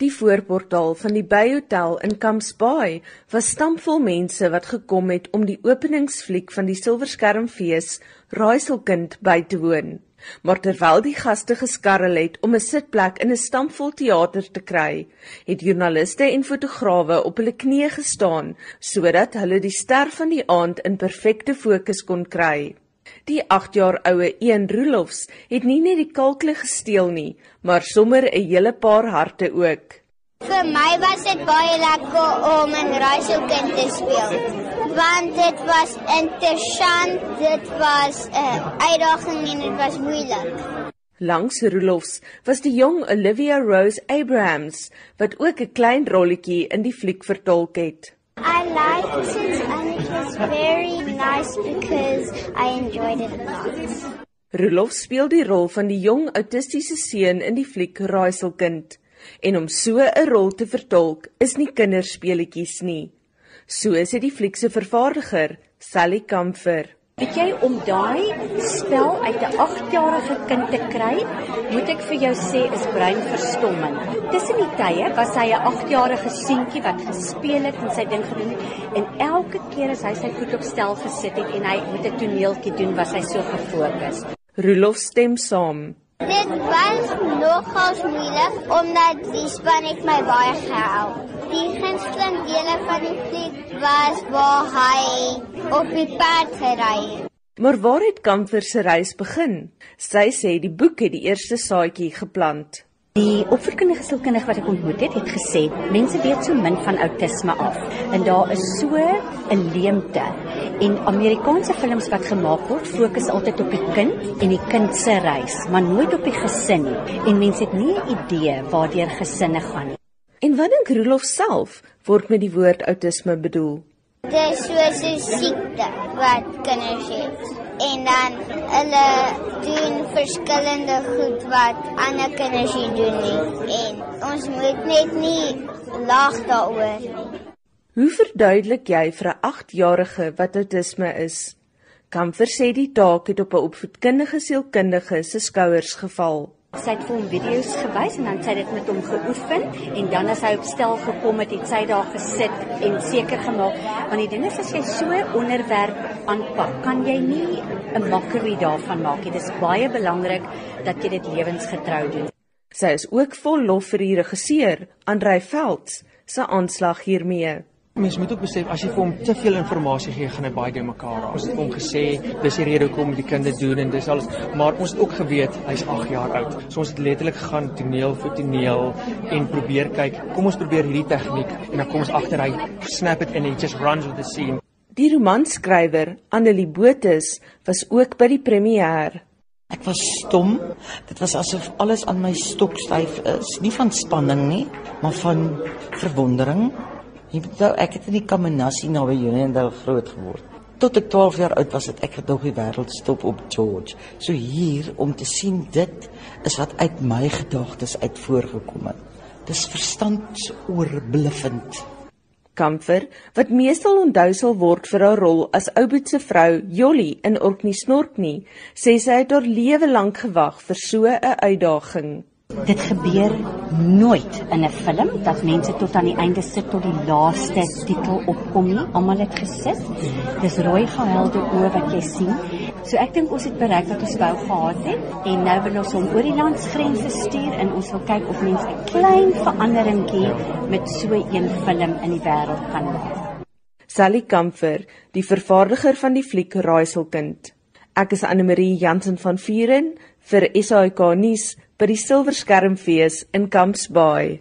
Die voorportaal van die Bay Hotel in Camps Bay was stampvol mense wat gekom het om die openingsfliek van die Silverskermfees Raaiselkind by te woon. Maar terwyl die gaste geskarrel het om 'n sitplek in 'n stampvol teater te kry, het joernaliste en fotograwe op hulle knieë gestaan sodat hulle die ster van die aand in perfekte fokus kon kry. Die 8 jaar oue Een Roelofs het nie net die kalkle gesteel nie, maar sommer 'n hele paar harte ook. Vir my was dit baie lekker om in Raaiselkind te speel. Want dit was interessant, dit was 'n uh, uitdaging en dit was moeilik. Langs Roelofs was die jong Olivia Rose Abrahams wat ook 'n klein rolletjie in die fliek vertolk het. I liked it and it was very nice because I enjoyed it a lot. Rolof speel die rol van die jong autistiese seun in die fliek Raaiselkind en om so 'n rol te vertolk is nie kinderspeletjies nie. So sê die fliek se vervaardiger, Sally Kamfer. Weet jy om daai spel uit 'n 8-jarige kind te kry, moet ek vir jou sê is breinverstomming. Tussen die tye was hy 'n 8-jarige seentjie wat gespeel het en sy ding gedoen het en elke keer as hy sy voet op stel gesit het en hy met 'n toneeltjie doen, was hy so gefokus. Rolof stem saam. Dit was nogals moeilik omdat die span het my baie gehelp. Die gunsteling dele van die fliek was waar hy op die gery het. Maar waar het Kamfer se reis begin? Sy sê die boek het die eerste saadjie geplant. Die opvoedkundige sielkundige wat ek ontmoet het, het gesê mense weet so min van outisme af en daar is so 'n leemte. En Amerikaanse films wat gemaak word, fokus altyd op die kind en die kind se reis, maar nooit op die gesin nie. En mense het nie 'n idee waardeur gesinne gaan nie. En wat dink Rolof self word met die woord outisme bedoel? Dit is soos 'n siekte wat kinders het en dan hulle doen verskillende goed wat ander kinders nie doen nie en ons moet net nie lag daaroor nie. Hoe verduidelik jy vir 'n 8-jarige wat outisme is? Kamfer sê die taak het op 'n opvoedkundige sielkundige se skouers geval. Sy het vir hom video's gewys en dan sy dit met hom geoefen en dan as hy op stel gekom het, het sy daar gesit en seker gemaak want die ding is as jy so 'n onderwerp aanpak, kan jy nie 'n mockery daarvan maak nie. Dit is baie belangrik dat jy dit lewensgetrou doen. Sy is ook vol lof vir die regisseur, Andrei Velds, se aanslag hiermee. Mens moet ook besef as jy vir hom te veel inligting gee, gaan hy baie de mekaar raak. Ons het hom gesê dis die rede hoekom die kinders doen en dis alles, maar ons het ook geweet hy's 8 jaar oud. So ons het letterlik gegaan toneel vir toneel en probeer kyk, kom ons probeer hierdie tegniek en dan kom ons agter hy snap it and he just runs with the scene. Die romanskrywer Annelie Botus was ook by die premier. Ek was stom. Dit was asof alles aan my stok styf is, nie van spanning nie, maar van verwondering Jy weet nou, ek het in die Kamanassie naby Jonendal groot geword. Tot ek 12 jaar oud was, het ek gedog die wêreld stop op George. So hier om te sien dit is wat uit my gedagtes uit voorgekom het. Dis verstandsoorbliffend. Kamfer, wat meestal onthou sal word vir haar rol as Ouboet se vrou, Jolly in Orkney Snorkney, sê sy het haar lewe lank gewag vir so 'n uitdaging. Dit gebeur nooit in 'n film dat mense tot aan die einde sit tot die laaste titel opkom nie. Almal het gesit. Dis rooi gehuilde oë wat jy sien. So ek dink ons het bereik wat ons wou gehad het en nou wil ons hom oor die landsgrense stuur en ons wil kyk of mense 'n klein veranderingkie met so 'n film in die wêreld kan maak. Sally Kamfer, die vervaardiger van die fliek Raaiselkind. Ek is Anne Marie Jansen van Vuren vir SAK nuus by die Silverskermfees in Camps Bay.